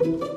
Thank you.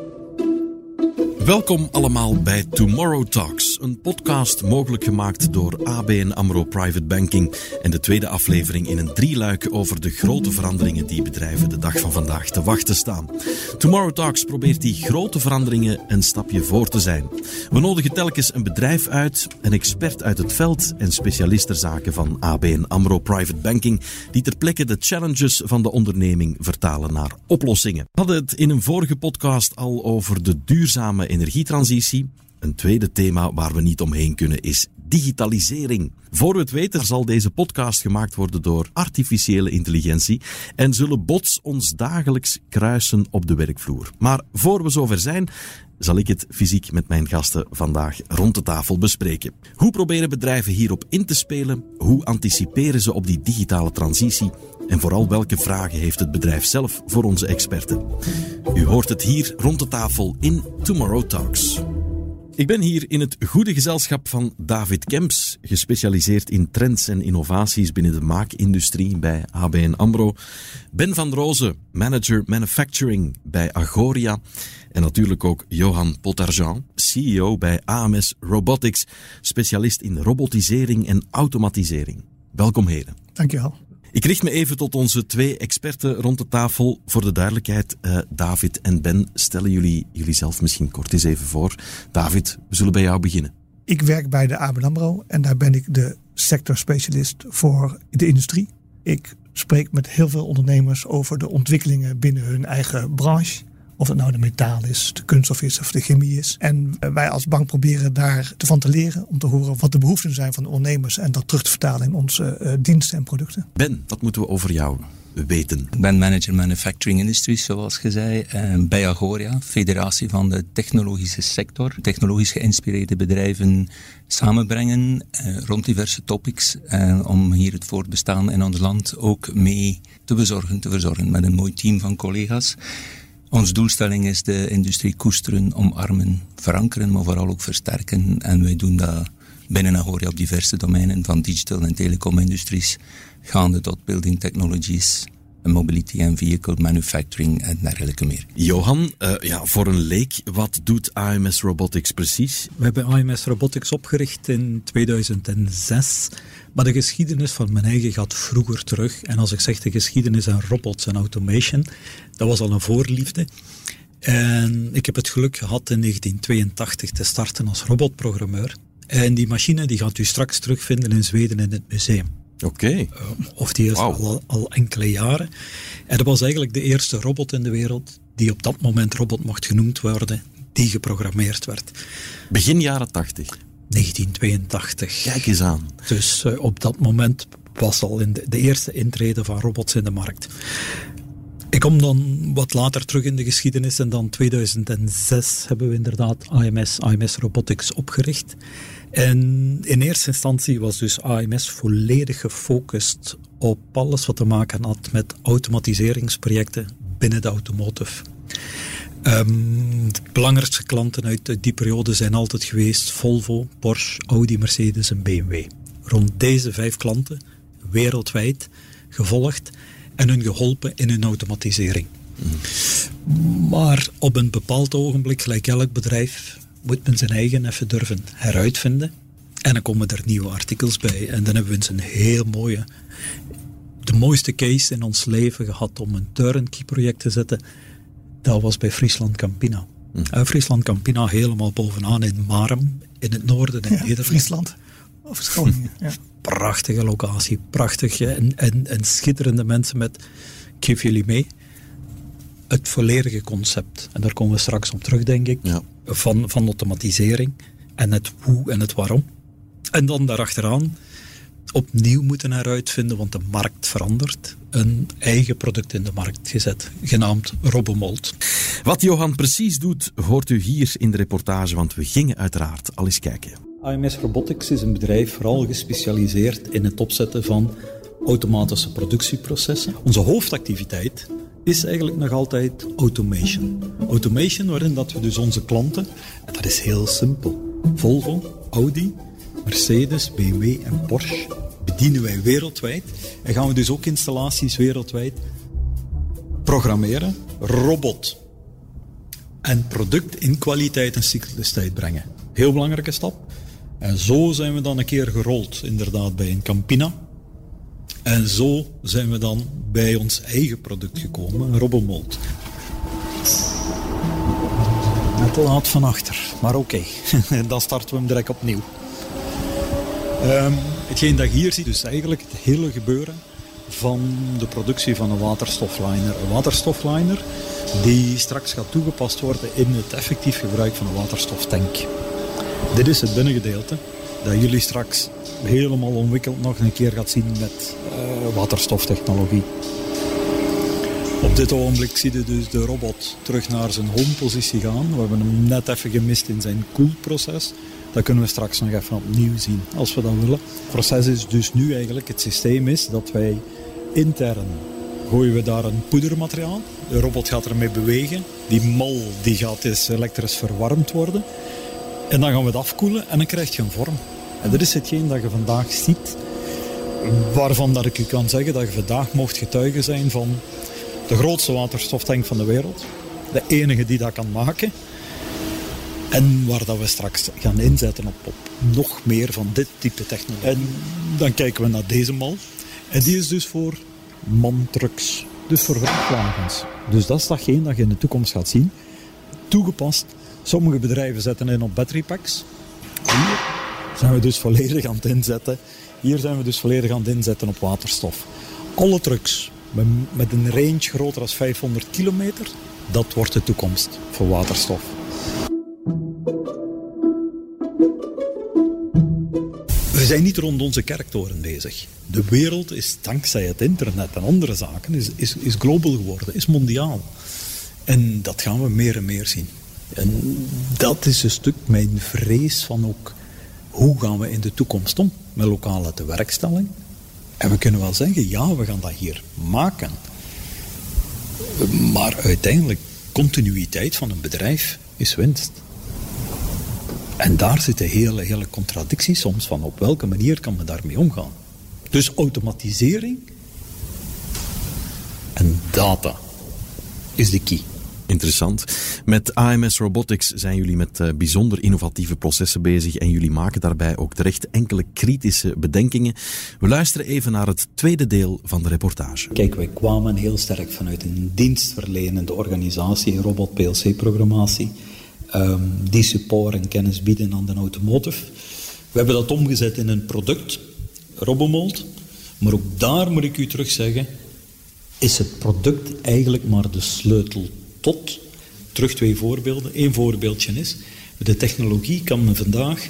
Welkom allemaal bij Tomorrow Talks, een podcast mogelijk gemaakt door ABN AMRO Private Banking en de tweede aflevering in een drieluik over de grote veranderingen die bedrijven de dag van vandaag te wachten staan. Tomorrow Talks probeert die grote veranderingen een stapje voor te zijn. We nodigen telkens een bedrijf uit, een expert uit het veld en specialisterzaken van ABN AMRO Private Banking die ter plekke de challenges van de onderneming vertalen naar oplossingen. We hadden het in een vorige podcast al over de duurzame energietransitie. Een tweede thema waar we niet omheen kunnen is digitalisering. Voor we het weten zal deze podcast gemaakt worden door artificiële intelligentie en zullen bots ons dagelijks kruisen op de werkvloer. Maar voor we zover zijn, zal ik het fysiek met mijn gasten vandaag rond de tafel bespreken. Hoe proberen bedrijven hierop in te spelen? Hoe anticiperen ze op die digitale transitie? En vooral welke vragen heeft het bedrijf zelf voor onze experten? U hoort het hier rond de tafel in Tomorrow Talks. Ik ben hier in het goede gezelschap van David Kemps, gespecialiseerd in trends en innovaties binnen de maakindustrie bij ABN AMRO. Ben van Rozen, manager manufacturing bij Agoria. En natuurlijk ook Johan Potarjan, CEO bij AMS Robotics, specialist in robotisering en automatisering. Welkom heren. Dankjewel. Ik richt me even tot onze twee experten rond de tafel. Voor de duidelijkheid, uh, David en Ben, stellen jullie jullie zelf misschien kort eens even voor. David, we zullen bij jou beginnen. Ik werk bij de ABN AMRO en daar ben ik de sectorspecialist voor de industrie. Ik spreek met heel veel ondernemers over de ontwikkelingen binnen hun eigen branche. Of het nou de metaal is, de kunststof is of de chemie is. En wij als bank proberen daar van te leren. Om te horen wat de behoeften zijn van de ondernemers. En dat terug te vertalen in onze uh, diensten en producten. Ben, wat moeten we over jou weten? Ik ben manager manufacturing industries, zoals je zei, bij Agoria, federatie van de technologische sector. Technologisch geïnspireerde bedrijven samenbrengen eh, rond diverse topics. Eh, om hier het voortbestaan in ons land ook mee te bezorgen, te verzorgen met een mooi team van collega's. Onze doelstelling is de industrie koesteren, omarmen, verankeren, maar vooral ook versterken. En wij doen dat binnen Agoria op diverse domeinen, van digital en telecomindustries, gaande tot building technologies, mobility en vehicle manufacturing en dergelijke meer. Johan, uh, ja, voor een leek, wat doet AMS Robotics precies? We hebben AMS Robotics opgericht in 2006. Maar de geschiedenis van mijn eigen gaat vroeger terug. En als ik zeg de geschiedenis aan robots en automation, dat was al een voorliefde. En ik heb het geluk gehad in 1982 te starten als robotprogrammeur. En die machine die gaat u straks terugvinden in Zweden in het museum. Oké. Okay. Uh, of die is al, al enkele jaren. En dat was eigenlijk de eerste robot in de wereld die op dat moment robot mocht genoemd worden, die geprogrammeerd werd. Begin jaren 80. 1982. Kijk eens aan. Dus uh, op dat moment was al in de, de, eerste intrede van robots in de markt. Ik kom dan wat later terug in de geschiedenis en dan 2006 hebben we inderdaad AMS, AMS Robotics opgericht. En in eerste instantie was dus AMS volledig gefocust op alles wat te maken had met automatiseringsprojecten binnen de automotive. Um, de belangrijkste klanten uit die periode zijn altijd geweest Volvo, Porsche, Audi, Mercedes en BMW. Rond deze vijf klanten, wereldwijd, gevolgd en hun geholpen in hun automatisering. Maar op een bepaald ogenblik, gelijk elk bedrijf, moet men zijn eigen even durven heruitvinden. En dan komen er nieuwe artikels bij. En dan hebben we eens een heel mooie, de mooiste case in ons leven gehad om een turnkey project te zetten dat was bij Friesland Campina. Hm. Friesland Campina helemaal bovenaan in Marem, in het noorden in ja, Nederland. Friesland. Of ja. Prachtige locatie, prachtig en, en, en schitterende mensen met, ik geef jullie mee, het volledige concept. En daar komen we straks op terug, denk ik, ja. Van, van automatisering en het hoe en het waarom. En dan daarachteraan opnieuw moeten heruitvinden, want de markt verandert. Een eigen product in de markt gezet, genaamd Robomold. Wat Johan precies doet, hoort u hier in de reportage, want we gingen uiteraard al eens kijken. AMS Robotics is een bedrijf vooral gespecialiseerd in het opzetten van automatische productieprocessen. Onze hoofdactiviteit is eigenlijk nog altijd automation. Automation waarin dat we dus onze klanten, en dat is heel simpel, Volvo, Audi, Mercedes, BMW en Porsche bedienen wij wereldwijd. En gaan we dus ook installaties wereldwijd programmeren. Robot. en product in kwaliteit en cyclustijd brengen. Heel belangrijke stap. En zo zijn we dan een keer gerold, inderdaad, bij een Campina. En zo zijn we dan bij ons eigen product gekomen, een Robbomold. Net te laat van achter, maar oké. dan starten we hem direct opnieuw. Um, hetgeen dat je hier ziet, is eigenlijk het hele gebeuren van de productie van een waterstofliner. Een waterstofliner die straks gaat toegepast worden in het effectief gebruik van een waterstoftank. Dit is het binnengedeelte dat jullie straks helemaal ontwikkeld nog een keer gaat zien met uh, waterstoftechnologie. Op dit ogenblik zie je dus de robot terug naar zijn home-positie gaan. We hebben hem net even gemist in zijn koelproces. Dat kunnen we straks nog even opnieuw zien, als we dat willen. Het proces is dus nu eigenlijk, het systeem is dat wij intern gooien we daar een poedermateriaal. De robot gaat ermee bewegen. Die mal die gaat dus elektrisch verwarmd worden. En dan gaan we het afkoelen en dan krijg je een vorm. En dat is hetgeen dat je vandaag ziet. Waarvan dat ik u kan zeggen dat je vandaag mocht getuigen zijn van de grootste waterstoftank van de wereld. De enige die dat kan maken. En waar dat we straks gaan inzetten op, nog meer van dit type technologie. En dan kijken we naar deze mal. En die is dus voor mantrucks. Dus voor vrachtwagens. Dus dat is datgene dat je in de toekomst gaat zien. Toegepast. Sommige bedrijven zetten in op battery packs. Hier zijn we dus volledig aan het inzetten. Hier zijn we dus volledig aan het inzetten op waterstof. Alle trucks met een range groter dan 500 kilometer, dat wordt de toekomst voor waterstof. We zijn niet rond onze kerktoren bezig. De wereld is dankzij het internet en andere zaken is, is, is global geworden, is mondiaal. En dat gaan we meer en meer zien. En dat is een stuk mijn vrees van ook hoe gaan we in de toekomst om met lokale tewerkstelling. En we kunnen wel zeggen, ja, we gaan dat hier maken. Maar uiteindelijk, continuïteit van een bedrijf is winst. En daar zit een hele, hele contradictie soms van op welke manier kan men daarmee omgaan. Dus automatisering en data is de key. Interessant. Met AMS Robotics zijn jullie met uh, bijzonder innovatieve processen bezig en jullie maken daarbij ook terecht enkele kritische bedenkingen. We luisteren even naar het tweede deel van de reportage. Kijk, wij kwamen heel sterk vanuit een dienstverlenende organisatie, robot PLC-programmatie um, die support en kennis bieden aan de automotive. We hebben dat omgezet in een product, Robomold. Maar ook daar moet ik u terug zeggen, is het product eigenlijk maar de sleutel tot. Terug twee voorbeelden. Eén voorbeeldje is, met de technologie kan men vandaag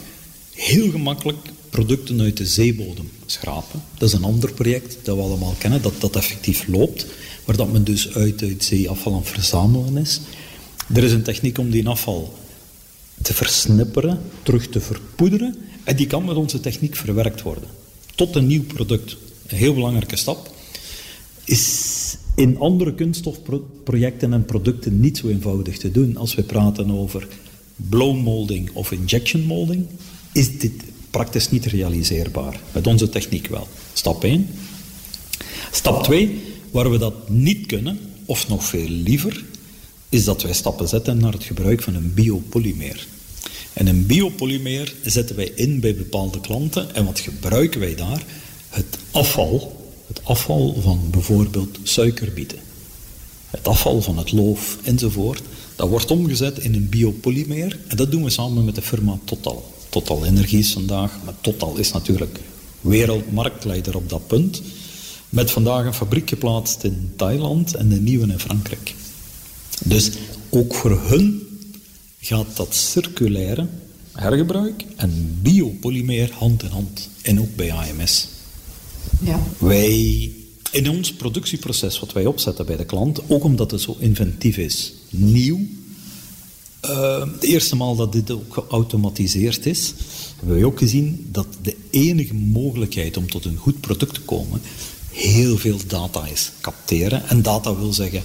heel gemakkelijk producten uit de zeebodem schrapen. Dat is een ander project dat we allemaal kennen, dat dat effectief loopt. Maar dat men dus uit het zeeafval aan het verzamelen is. Er is een techniek om die afval te versnipperen, terug te verpoederen. En die kan met onze techniek verwerkt worden. Tot een nieuw product. Een heel belangrijke stap. Is in andere kunststofprojecten en producten niet zo eenvoudig te doen. Als we praten over blow molding of injection molding, is dit praktisch niet realiseerbaar. Met onze techniek wel. Stap 1. Stap 2, waar we dat niet kunnen, of nog veel liever, is dat wij stappen zetten naar het gebruik van een biopolymeer. En een biopolymeer zetten wij in bij bepaalde klanten. En wat gebruiken wij daar? Het afval, het afval van bijvoorbeeld suikerbieten. Het afval van het loof enzovoort. Dat wordt omgezet in een biopolymeer. En dat doen we samen met de firma Total. Total Energie is vandaag, maar Total is natuurlijk wereldmarktleider op dat punt. Met vandaag een fabriek geplaatst in Thailand en een nieuwe in Frankrijk. Dus ook voor hun gaat dat circulaire hergebruik en biopolymeer hand in hand. En ook bij AMS. Ja. Wij, in ons productieproces wat wij opzetten bij de klant, ook omdat het zo inventief is, nieuw. Uh, de eerste maal dat dit ook geautomatiseerd is, hebben wij ook gezien dat de enige mogelijkheid om tot een goed product te komen heel veel data is. Capteren. En data wil zeggen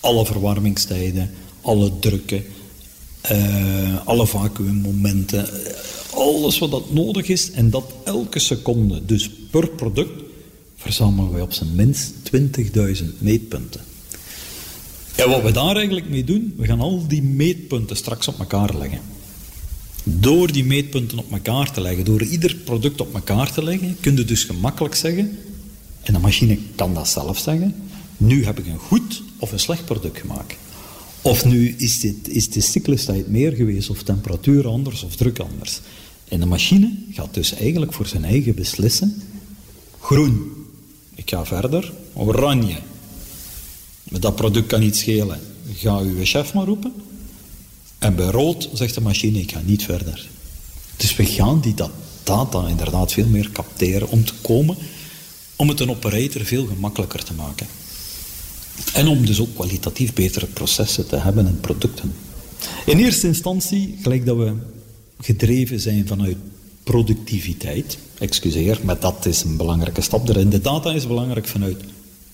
alle verwarmingstijden, alle drukken, uh, alle vacuummomenten, alles wat dat nodig is en dat elke seconde, dus per product, verzamelen wij op zijn minst 20.000 meetpunten. En wat we daar eigenlijk mee doen, we gaan al die meetpunten straks op elkaar leggen. Door die meetpunten op elkaar te leggen, door ieder product op elkaar te leggen, kun je dus gemakkelijk zeggen, en de machine kan dat zelf zeggen, nu heb ik een goed of een slecht product gemaakt. Of nu is, dit, is de cyclustijd meer geweest, of temperatuur anders, of druk anders. En de machine gaat dus eigenlijk voor zijn eigen beslissen. Groen, ik ga verder. Oranje, dat product kan niet schelen. Ga uw chef maar roepen. En bij rood zegt de machine, ik ga niet verder. Dus we gaan die data inderdaad veel meer capteren om te komen, om het een operator veel gemakkelijker te maken. En om dus ook kwalitatief betere processen te hebben en producten. In eerste instantie, gelijk dat we gedreven zijn vanuit productiviteit, excuseer, maar dat is een belangrijke stap. De data is belangrijk vanuit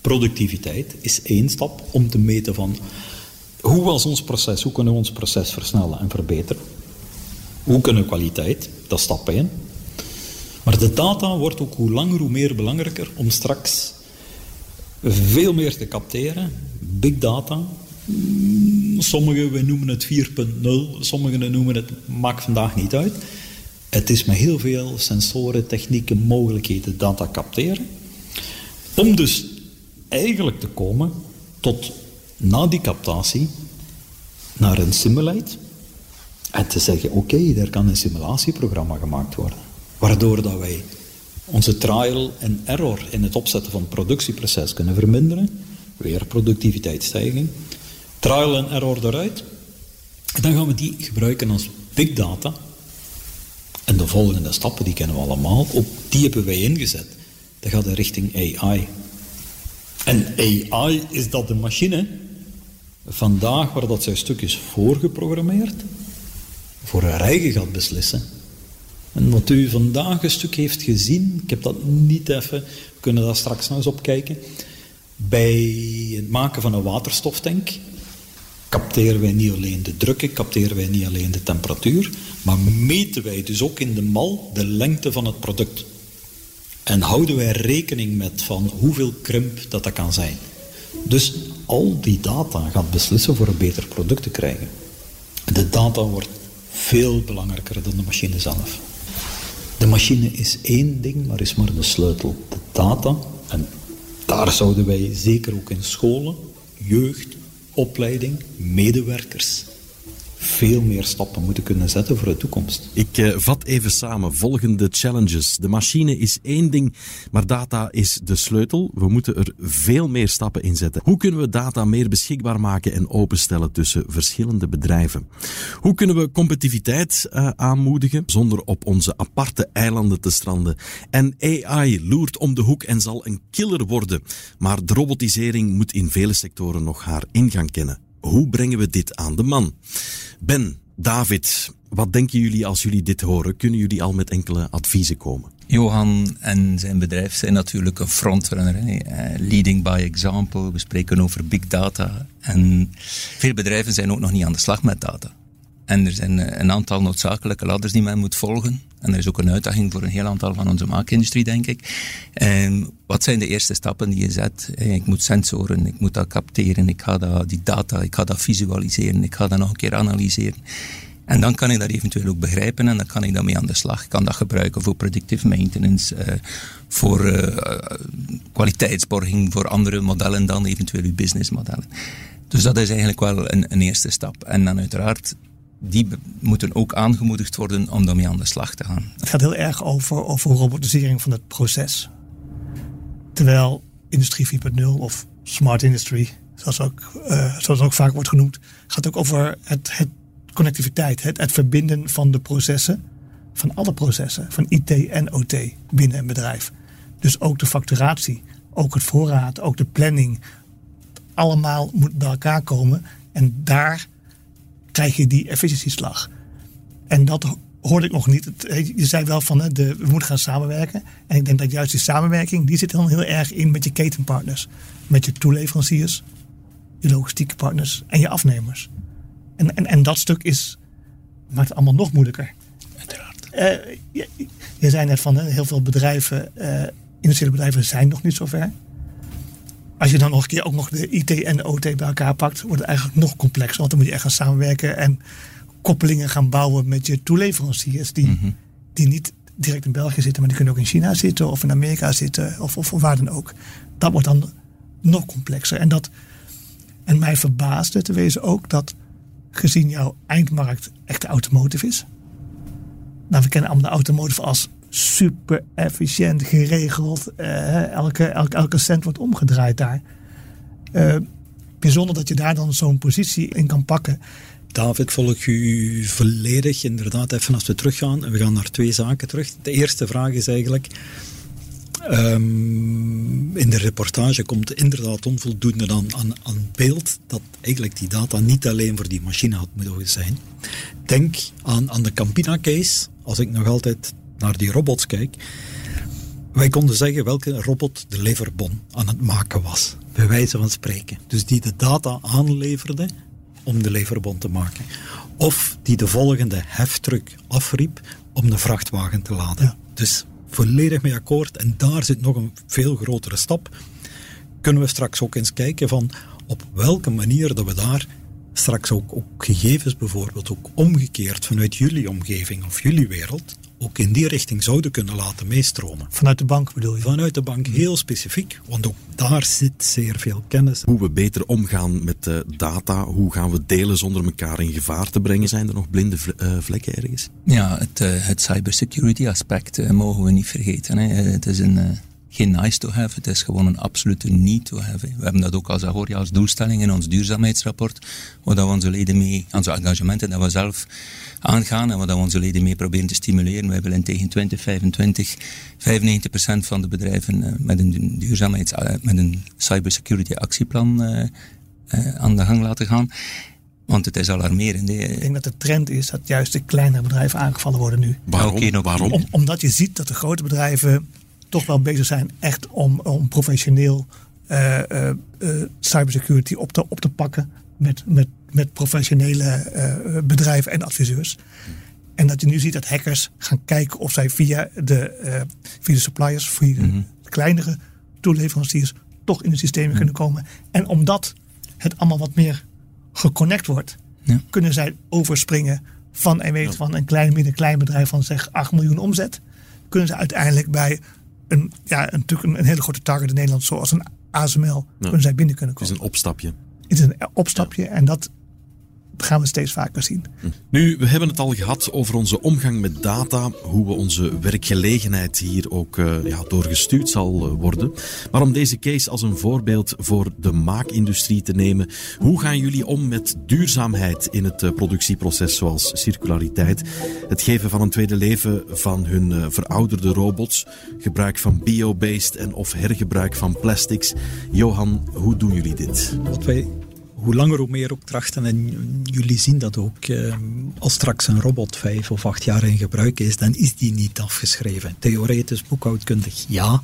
productiviteit, is één stap om te meten van hoe was ons proces, hoe kunnen we ons proces versnellen en verbeteren. Hoe kunnen we kwaliteit, dat is stap één. Maar de data wordt ook hoe langer hoe meer belangrijker om straks veel meer te capteren. Big data. Sommigen we noemen het 4.0, sommigen noemen het, maakt vandaag niet uit. Het is met heel veel sensoren, technieken, mogelijkheden data capteren. Om dus eigenlijk te komen tot na die captatie naar een simulate en te zeggen, oké, okay, er kan een simulatieprogramma gemaakt worden. Waardoor dat wij onze trial en error in het opzetten van het productieproces kunnen verminderen. Weer productiviteitsstijging. Trial en error eruit. En dan gaan we die gebruiken als big data. En de volgende stappen, die kennen we allemaal. Ook die hebben wij ingezet. Dat gaat in richting AI. En AI is dat de machine vandaag waar dat zijn stuk is voorgeprogrammeerd, voor haar eigen gaat beslissen. En wat u vandaag een stuk heeft gezien, ik heb dat niet even, we kunnen daar straks nog eens op kijken. Bij het maken van een waterstoftank capteren wij niet alleen de druk, capteren wij niet alleen de temperatuur, maar meten wij dus ook in de mal de lengte van het product. En houden wij rekening met van hoeveel krimp dat dat kan zijn. Dus al die data gaat beslissen voor een beter product te krijgen. De data wordt veel belangrijker dan de machine zelf. De machine is één ding, maar is maar de sleutel. De data, en daar zouden wij zeker ook in scholen, jeugd, opleiding, medewerkers veel meer stappen moeten kunnen zetten voor de toekomst. Ik uh, vat even samen volgende challenges. De machine is één ding, maar data is de sleutel. We moeten er veel meer stappen in zetten. Hoe kunnen we data meer beschikbaar maken en openstellen tussen verschillende bedrijven? Hoe kunnen we competitiviteit uh, aanmoedigen zonder op onze aparte eilanden te stranden? En AI loert om de hoek en zal een killer worden. Maar de robotisering moet in vele sectoren nog haar ingang kennen. Hoe brengen we dit aan de man? Ben, David, wat denken jullie als jullie dit horen? Kunnen jullie al met enkele adviezen komen? Johan en zijn bedrijf zijn natuurlijk een frontrunner. Uh, leading by example. We spreken over big data. En veel bedrijven zijn ook nog niet aan de slag met data. En er zijn eh, een aantal noodzakelijke ladders die men moet volgen. En er is ook een uitdaging voor een heel aantal van onze maakindustrie, denk ik. En wat zijn de eerste stappen die je zet? Eh, ik moet sensoren, ik moet dat capteren, ik ga dat, die data, ik ga dat visualiseren, ik ga dat nog een keer analyseren. En dan kan ik dat eventueel ook begrijpen en dan kan ik daarmee aan de slag. Ik kan dat gebruiken voor predictive maintenance, uh, voor kwaliteitsborging, voor andere modellen dan eventueel uw businessmodellen. Dus dat is eigenlijk wel een, een eerste stap. En dan uiteraard die moeten ook aangemoedigd worden om daarmee aan de slag te gaan. Het gaat heel erg over, over robotisering van het proces. Terwijl Industrie 4.0 of Smart Industry, zoals ook, uh, zoals ook vaak wordt genoemd, gaat ook over het, het connectiviteit, het, het verbinden van de processen, van alle processen, van IT en OT binnen een bedrijf. Dus ook de facturatie, ook het voorraad, ook de planning. Allemaal moet bij elkaar komen en daar krijg je die efficiëntieslag. En dat hoorde ik nog niet. Je zei wel van de, we moeten gaan samenwerken. En ik denk dat juist die samenwerking, die zit dan heel erg in met je ketenpartners. Met je toeleveranciers, je logistieke partners en je afnemers. En, en, en dat stuk is, maakt het allemaal nog moeilijker. Uiteraard. Uh, je, je, zei net van heel veel bedrijven, uh, industriële bedrijven zijn nog niet zo ver. Als je dan nog een keer ook nog de IT en de OT bij elkaar pakt, wordt het eigenlijk nog complexer. Want dan moet je echt gaan samenwerken en koppelingen gaan bouwen met je toeleveranciers. Die, Mhm. die niet direct in België zitten, maar die kunnen ook in China zitten of in Amerika zitten of, of, of waar dan ook. Dat wordt dan nog complexer. En, dat, en mij verbaasde te wezen ook dat gezien jouw eindmarkt echt de automotive is. Nou, we kennen allemaal de automotive als super efficiënt, geregeld. eh, elke, elke, elke cent wordt omgedraaid daar. Eh, bijzonder dat je daar dan zo'n positie in kan pakken. David, volg u volledig. Inderdaad, even als we teruggaan. En we gaan naar twee zaken terug. De eerste vraag is eigenlijk. ehm, in de reportage komt inderdaad onvoldoende aan, aan, aan beeld dat eigenlijk die data niet alleen voor die machine had moeten zijn. Denk aan, aan de Campina case, als ik nog altijd naar die robots kijk. Wij konden zeggen welke robot de leverbon aan het maken was, bij wijze van spreken. Dus die de data aanleverde om de leverbon te maken. Of die de volgende heftruck afriep om de vrachtwagen te laden. Ja. Dus volledig mee akkoord. En daar zit nog een veel grotere stap. Kunnen we straks ook eens kijken van op welke manier dat we daar straks ook, ook gegevens bijvoorbeeld ook omgekeerd vanuit jullie omgeving of jullie wereld ook in die richting zouden kunnen laten meestromen. Vanuit de bank bedoel je? Vanuit de bank heel specifiek, want ook daar zit zeer veel kennis. Hoe we beter omgaan met eh, data, hoe gaan we delen zonder elkaar in gevaar te brengen? Zijn er nog blinde vle- eh, vlekken ergens? Ja, het, eh, het cybersecurity aspect mogen we niet vergeten. Hè. Het is een, eh, geen nice to have, het is gewoon een absolute need to have. hè. We hebben dat ook als Agoria als doelstelling in ons duurzaamheidsrapport, waar dat we onze leden mee, onze engagementen dat we zelf aangaan en waar dat we onze leden mee proberen te stimuleren. Wij willen tegen 2025 95% van de bedrijven eh, met een duurzaamheids, eh, met een cybersecurity actieplan eh, eh, aan de gang laten gaan. Want het is alarmerend. hè. Ik denk dat de trend is dat juist de kleinere bedrijven aangevallen worden nu. Waarom? Waarom? Om, omdat je ziet dat de grote bedrijven toch wel bezig zijn echt om, om professioneel eh, eh, eh, cybersecurity op te, op te pakken met, met, met professionele bedrijven en adviseurs. En dat je nu ziet dat hackers gaan kijken of zij via de, via de suppliers, via de kleinere toeleveranciers, toch in de systemen kunnen komen. En omdat het allemaal wat meer geconnect wordt, Ja. kunnen zij overspringen van en weet van een klein midden klein bedrijf van zeg 8 miljoen omzet. Kunnen ze uiteindelijk bij een, ja, natuurlijk een, een hele grote target in Nederland, zoals een ASML, kunnen zij binnen kunnen Het is komen. een opstapje. Het is een opstapje en dat gaan we steeds vaker zien. Nu, we hebben het al gehad over onze omgang met data, hoe we onze werkgelegenheid hier ook eh, ja, doorgestuurd zal eh, worden. Maar om deze case als een voorbeeld voor de maakindustrie te nemen, hoe gaan jullie om met duurzaamheid in het eh, productieproces, zoals circulariteit, het geven van een tweede leven van hun eh, verouderde robots, gebruik van bio-based en of hergebruik van plastics. Johan, hoe doen jullie dit? Wat wij hoe langer hoe meer ook trachten, en jullie zien dat ook, eh, als straks een robot vijf of acht jaar in gebruik is, dan is die niet afgeschreven. Theoretisch, boekhoudkundig, ja.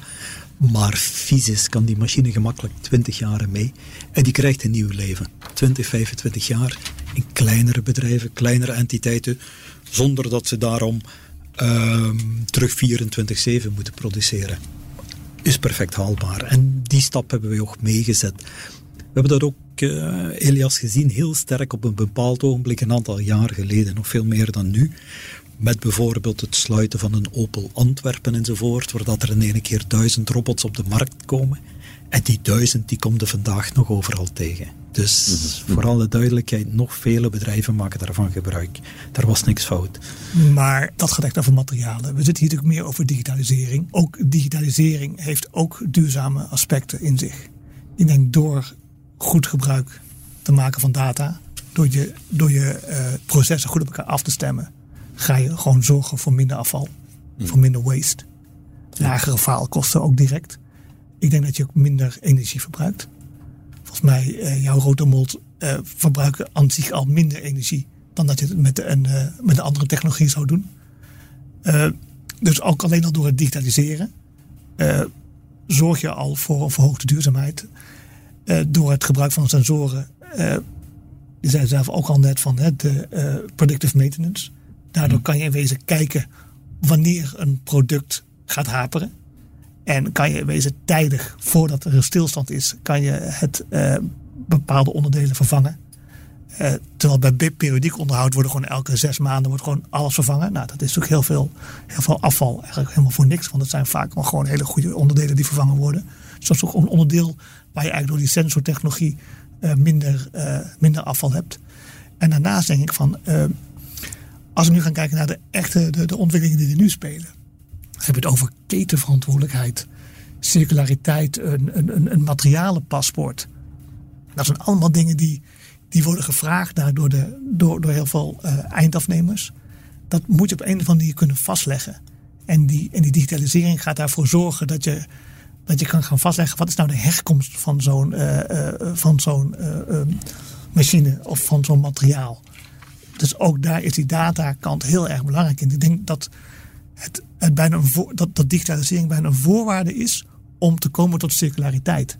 Maar fysisch kan die machine gemakkelijk 20 jaar mee. En die krijgt een nieuw leven. 20, 25 jaar in kleinere bedrijven, kleinere entiteiten, zonder dat ze daarom ehm, terug 24-7 moeten produceren. Is perfect haalbaar. En die stap hebben we ook meegezet. We hebben dat ook, eh, Elias, gezien heel sterk op een bepaald ogenblik, een aantal jaar geleden, nog veel meer dan nu. Met bijvoorbeeld het sluiten van een Opel Antwerpen enzovoort, waar dat er in één keer duizend robots op de markt komen. En die duizend, die komt er vandaag nog overal tegen. Dus voor alle duidelijkheid, nog vele bedrijven maken daarvan gebruik. Daar was niks fout. Maar dat gaat echt over materialen. We zitten hier natuurlijk meer over digitalisering. Ook digitalisering heeft ook duurzame aspecten in zich. Ik denk door goed gebruik te maken van data, door je, door je eh, processen goed op elkaar af te stemmen, ga je gewoon zorgen voor minder afval, voor minder waste. Lagere faalkosten ook direct. Ik denk dat je ook minder energie verbruikt. Volgens mij, eh, jouw rotomold eh verbruiken aan zich al minder energie dan dat je het met een, met een andere technologie zou doen. Dus ook alleen al door het digitaliseren zorg je al voor een verhoogde duurzaamheid. Eh, door het gebruik van sensoren. eh je zei zelf ook al net van hè, de eh, predictive maintenance. Daardoor kan je in wezen kijken wanneer een product gaat haperen. En kan je wezen tijdig, voordat er een stilstand is, kan je het uh, bepaalde onderdelen vervangen. Uh, terwijl bij periodiek onderhoud worden gewoon elke zes maanden wordt gewoon alles vervangen. Nou, dat is natuurlijk heel veel, heel veel afval. Eigenlijk helemaal voor niks. Want het zijn vaak wel gewoon hele goede onderdelen die vervangen worden. Dus dat is ook een onderdeel waar je eigenlijk door die sensortechnologie uh, minder, minder afval hebt. En daarnaast denk ik van, als we nu gaan kijken naar de echte de, de ontwikkelingen die er nu spelen heb je het over ketenverantwoordelijkheid, circulariteit, een, een, een materialenpaspoort. Dat zijn allemaal dingen die, die worden gevraagd daar door, de, door, door heel veel uh, eindafnemers. Dat moet je op een of andere manier kunnen vastleggen. En die, en die digitalisering gaat daarvoor zorgen dat je, dat je kan gaan vastleggen wat is nou de herkomst van zo'n uh, uh, van zo'n machine of van zo'n materiaal. Dus ook daar is die datakant heel erg belangrijk in. Ik denk dat het, het bijna een dat, dat digitalisering bijna een voorwaarde is om te komen tot circulariteit.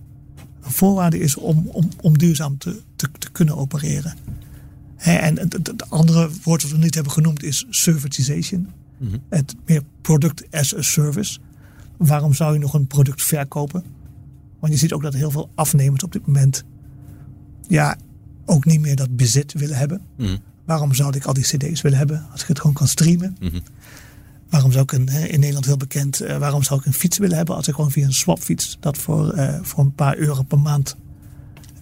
Een voorwaarde is om, om, om duurzaam te, te, te kunnen opereren. en het, andere woord dat we niet hebben genoemd is servitization. Mhm. Het meer product as a service. Waarom zou je nog een product verkopen? Want je ziet ook dat heel veel afnemers op dit moment ja, ook niet meer dat bezit willen hebben. Mhm. Waarom zou ik al die cd's willen hebben als ik het gewoon kan streamen? Mhm. Waarom zou ik een, in Nederland heel bekend, uh, waarom zou ik een fiets willen hebben als ik gewoon via een swapfiets dat voor, uh, voor een paar euro per maand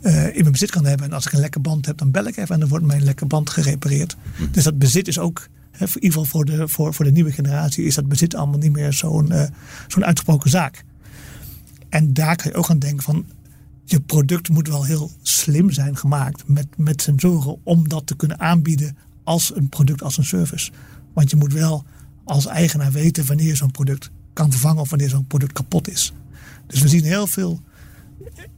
uh, in mijn bezit kan hebben. En als ik een lekke band heb, dan bel ik even en dan wordt mijn lekke band gerepareerd. Hm. Dus dat bezit is ook, hè, voor, in ieder geval voor de, voor, voor de nieuwe generatie, is dat bezit allemaal niet meer zo'n zo'n uitgesproken zaak. En daar kan je ook aan denken van, je product moet wel heel slim zijn gemaakt met, met sensoren om dat te kunnen aanbieden als een product, als een service. Want je moet wel als eigenaar weten wanneer je zo'n product kan vervangen of wanneer zo'n product kapot is. Dus we zien heel veel,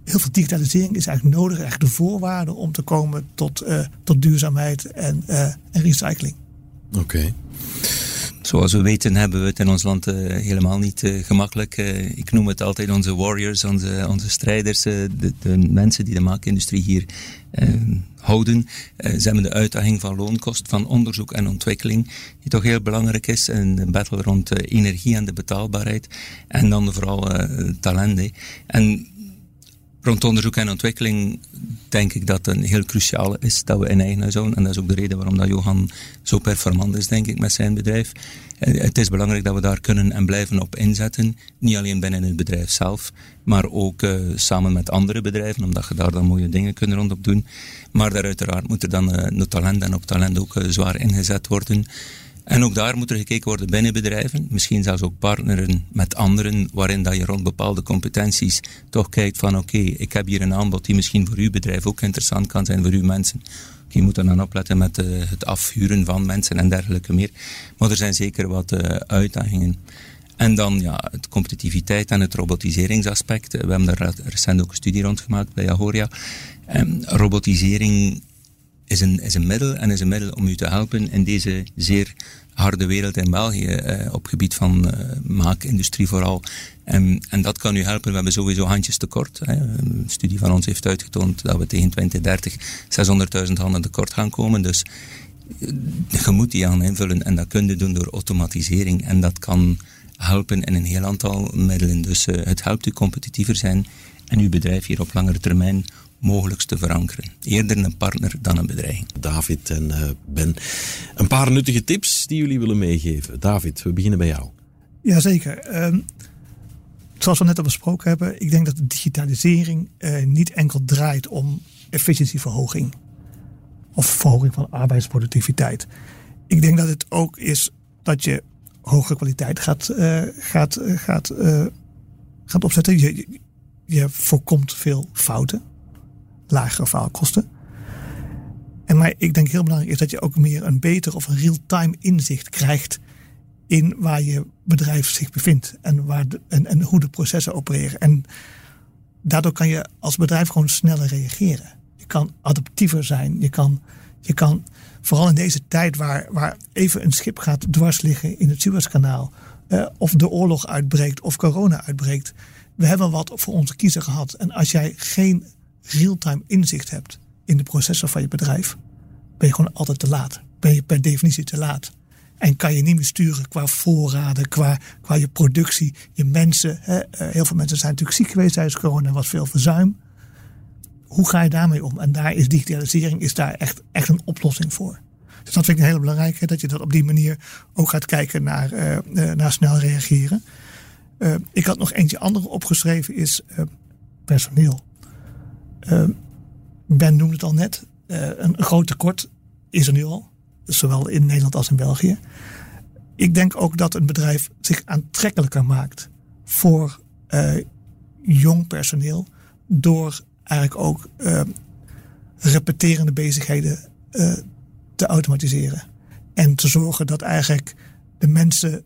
heel veel digitalisering is eigenlijk nodig, eigenlijk de voorwaarde om te komen tot, uh, tot duurzaamheid en, uh, en recycling. Oké. Zoals we weten hebben we het in ons land uh, helemaal niet uh, gemakkelijk. Uh, ik noem het altijd onze warriors, onze, onze strijders, de, de, mensen die de maakindustrie hier houden. ze hebben de uitdaging van loonkost, van onderzoek en ontwikkeling, die toch heel belangrijk is. En de battle rond energie en de betaalbaarheid. En dan vooral talent. En rond onderzoek en ontwikkeling denk ik dat een heel cruciaal is dat we in eigen huis houden. En dat is ook de reden waarom dat Johan zo performant is, denk ik, met zijn bedrijf. Eh, het is belangrijk dat we daar kunnen en blijven op inzetten. Niet alleen binnen het bedrijf zelf, maar ook uh, samen met andere bedrijven, omdat je daar dan mooie dingen kunnen rondop doen. Maar daar uiteraard moet er dan uh, talent en op talent ook zwaar ingezet worden. En ook daar moet er gekeken worden binnen bedrijven, misschien zelfs ook partneren met anderen, waarin dat je rond bepaalde competenties toch kijkt van oké, ik heb hier een aanbod die misschien voor uw bedrijf ook interessant kan zijn, voor uw mensen. Je moet er dan opletten met uh, het afhuren van mensen en dergelijke meer. Maar er zijn zeker wat uh, uitdagingen. En dan ja, het competitiviteit en het robotiseringsaspect. We hebben daar recent ook een studie rond gemaakt bij Ahoria. Um, robotisering is een, is een middel en is een middel om u te helpen in deze zeer harde wereld in België, eh, op gebied van eh, maakindustrie vooral. En, en dat kan u helpen. We hebben sowieso handjes tekort. Hè. Een studie van ons heeft uitgetoond dat we tegen 2030 600.000 handen tekort gaan komen. Dus eh, je moet die aan invullen en dat kun je doen door automatisering. En dat kan helpen in een heel aantal middelen. Dus uh, het helpt u competitiever zijn en uw bedrijf hier op langere termijn mogelijkst te verankeren. Eerder een partner dan een bedreiging. David en uh, Ben, een paar nuttige tips die jullie willen meegeven. David, we beginnen bij jou. Jazeker. Um, zoals we net al besproken hebben, ik denk dat de digitalisering uh, niet enkel draait om efficiëntieverhoging of verhoging van arbeidsproductiviteit. Ik denk dat het ook is dat je hogere kwaliteit gaat, uh, gaat, gaat, gaat opzetten. Je, je voorkomt veel fouten lagere faalkosten. En maar ik denk heel belangrijk is dat je ook meer een beter of een real-time inzicht krijgt in waar je bedrijf zich bevindt en, waar en, en hoe de processen opereren. En daardoor kan je als bedrijf gewoon sneller reageren. Je kan adaptiever zijn. Je kan, je kan vooral in deze tijd waar, waar even een schip gaat dwars liggen in het Suezkanaal. Eh, of de oorlog uitbreekt of corona uitbreekt. We hebben wat voor onze kiezer gehad. En als jij geen real-time inzicht hebt in de processen van je bedrijf, ben je gewoon altijd te laat. Ben je per definitie te laat. En kan je niet meer sturen qua voorraden, qua, qua je productie, je mensen. Hè. Eh, heel veel mensen zijn natuurlijk ziek geweest tijdens corona was veel verzuim. Hoe ga je daarmee om? En daar is digitalisering is daar echt, echt een oplossing voor. Dus dat vind ik een hele belangrijke, dat je dat op die manier ook gaat kijken naar, uh, naar snel reageren. Ik had nog eentje andere opgeschreven, is personeel. Ben noemde het al net, een, een groot tekort is er nu al zowel in Nederland als in België. Ik denk ook dat een bedrijf zich aantrekkelijker maakt voor uh, jong personeel door eigenlijk ook repeterende bezigheden te automatiseren. En te zorgen dat eigenlijk de mensen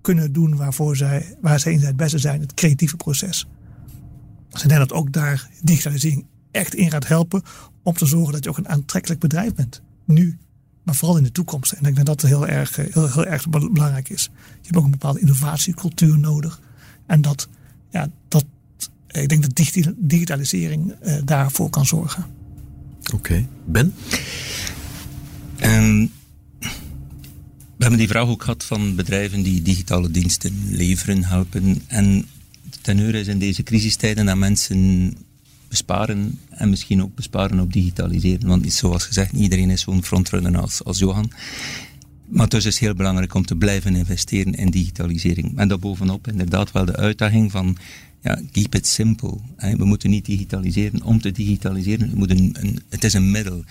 kunnen doen waarvoor zij, waar zij in het beste zijn, het creatieve proces. Dus ik denk dat ook daar digitalisering echt in gaat helpen om te zorgen dat je ook een aantrekkelijk bedrijf bent. Nu maar vooral in de toekomst. En ik denk dat dat heel erg, eh, heel, heel erg belangrijk is. Je hebt ook een bepaalde innovatiecultuur nodig. En dat, ja, dat, ik denk dat digitalisering uh, daarvoor kan zorgen. Oké. Ben? Um, we hebben die vraag ook gehad van bedrijven die digitale diensten leveren, helpen. En teneur is in deze crisistijden dat mensen besparen en misschien ook besparen op digitaliseren. Want zoals gezegd, iedereen is zo'n frontrunner als, als Johan. Maar dus is heel belangrijk om te blijven investeren in digitalisering. En daarbovenop inderdaad wel de uitdaging van ja, keep it simple. We moeten niet digitaliseren om te digitaliseren. Een, een, het is een middel.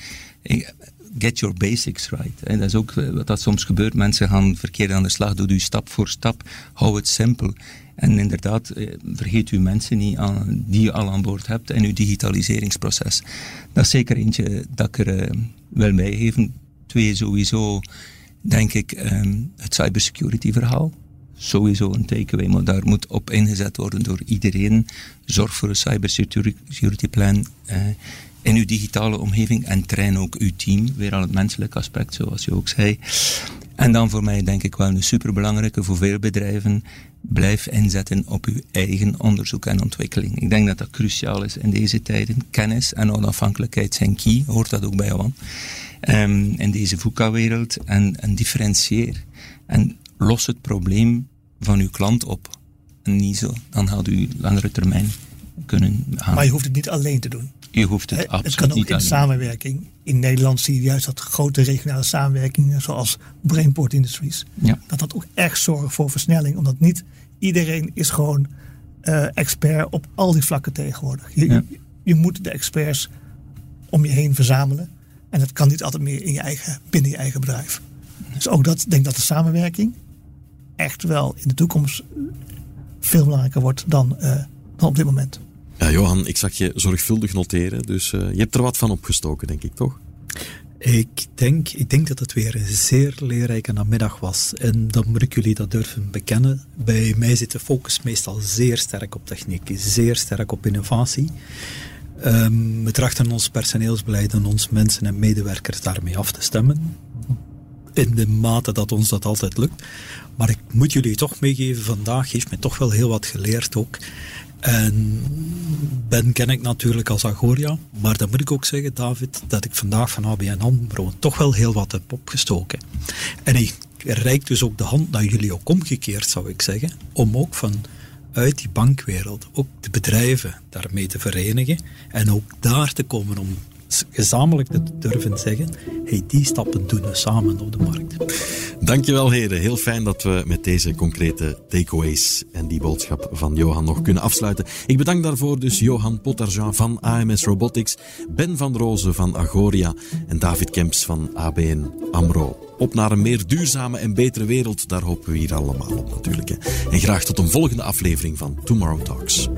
Get your basics right. Dat is ook wat dat soms gebeurt. Mensen gaan verkeerd aan de slag. Doe u stap voor stap. Hou het simpel. En inderdaad, eh, vergeet u mensen niet aan, die je al aan boord hebt in uw digitaliseringsproces. Dat is zeker eentje dat ik er uh, wil bijgeven. Twee, sowieso, denk ik, um, het cybersecurity verhaal. Sowieso een takeaway, maar daar moet op ingezet worden door iedereen. Zorg voor een cybersecurity plan in uw digitale omgeving en train ook uw team. Weer al het menselijke aspect, zoals je ook zei. En dan voor mij denk ik wel een superbelangrijke voor veel bedrijven. Blijf inzetten op uw eigen onderzoek en ontwikkeling. Ik denk dat dat cruciaal is in deze tijden. Kennis en onafhankelijkheid zijn key, hoort dat ook bij jou aan. Um, in deze VUCA-wereld. En, en differentieer. En los het probleem van uw klant op. En niet zo. Dan gaat u langere termijn kunnen gaan. Maar je hoeft het niet alleen te doen. Je hoeft het absoluut Het kan ook niet in samenwerking. In Nederland zie je juist dat grote regionale samenwerkingen, zoals Brainport Industries, ja. dat dat ook echt zorgt voor versnelling. Omdat niet iedereen is gewoon uh, expert op al die vlakken tegenwoordig. Je, Ja. je, je moet de experts om je heen verzamelen. En dat kan niet altijd meer in je eigen, binnen je eigen bedrijf. Dus ook dat, ik denk dat de samenwerking echt wel in de toekomst veel belangrijker wordt dan, uh, dan op dit moment. Ja, Johan, ik zag je zorgvuldig noteren, dus uh, je hebt er wat van opgestoken, denk ik, toch? Ik denk, ik denk dat het weer een zeer leerrijke namiddag was. En dan moet ik jullie dat durven bekennen. Bij mij zit de focus meestal zeer sterk op techniek, zeer sterk op innovatie. Um, we trachten ons personeelsbeleid en ons mensen en medewerkers daarmee af te stemmen. In de mate dat ons dat altijd lukt. Maar ik moet jullie toch meegeven, vandaag heeft mij toch wel heel wat geleerd ook. En Ben ken ik natuurlijk als Agoria, maar dan moet ik ook zeggen, David, dat ik vandaag van ABN AMRO toch wel heel wat heb opgestoken. En ik reik dus ook de hand naar jullie ook omgekeerd, zou ik zeggen, om ook van uit die bankwereld ook de bedrijven daarmee te verenigen en ook daar te komen om gezamenlijk te durven zeggen, hey, die stappen doen we samen op de markt. Dankjewel heren, heel fijn dat we met deze concrete takeaways en die boodschap van Johan nog kunnen afsluiten. Ik bedank daarvoor dus Johan Potarjan van AMS Robotics, Ben van Rozen van Agoria en David Kemps van ABN AMRO. Op naar een meer duurzame en betere wereld, daar hopen we hier allemaal op natuurlijk. Hè. En graag tot een volgende aflevering van Tomorrow Talks.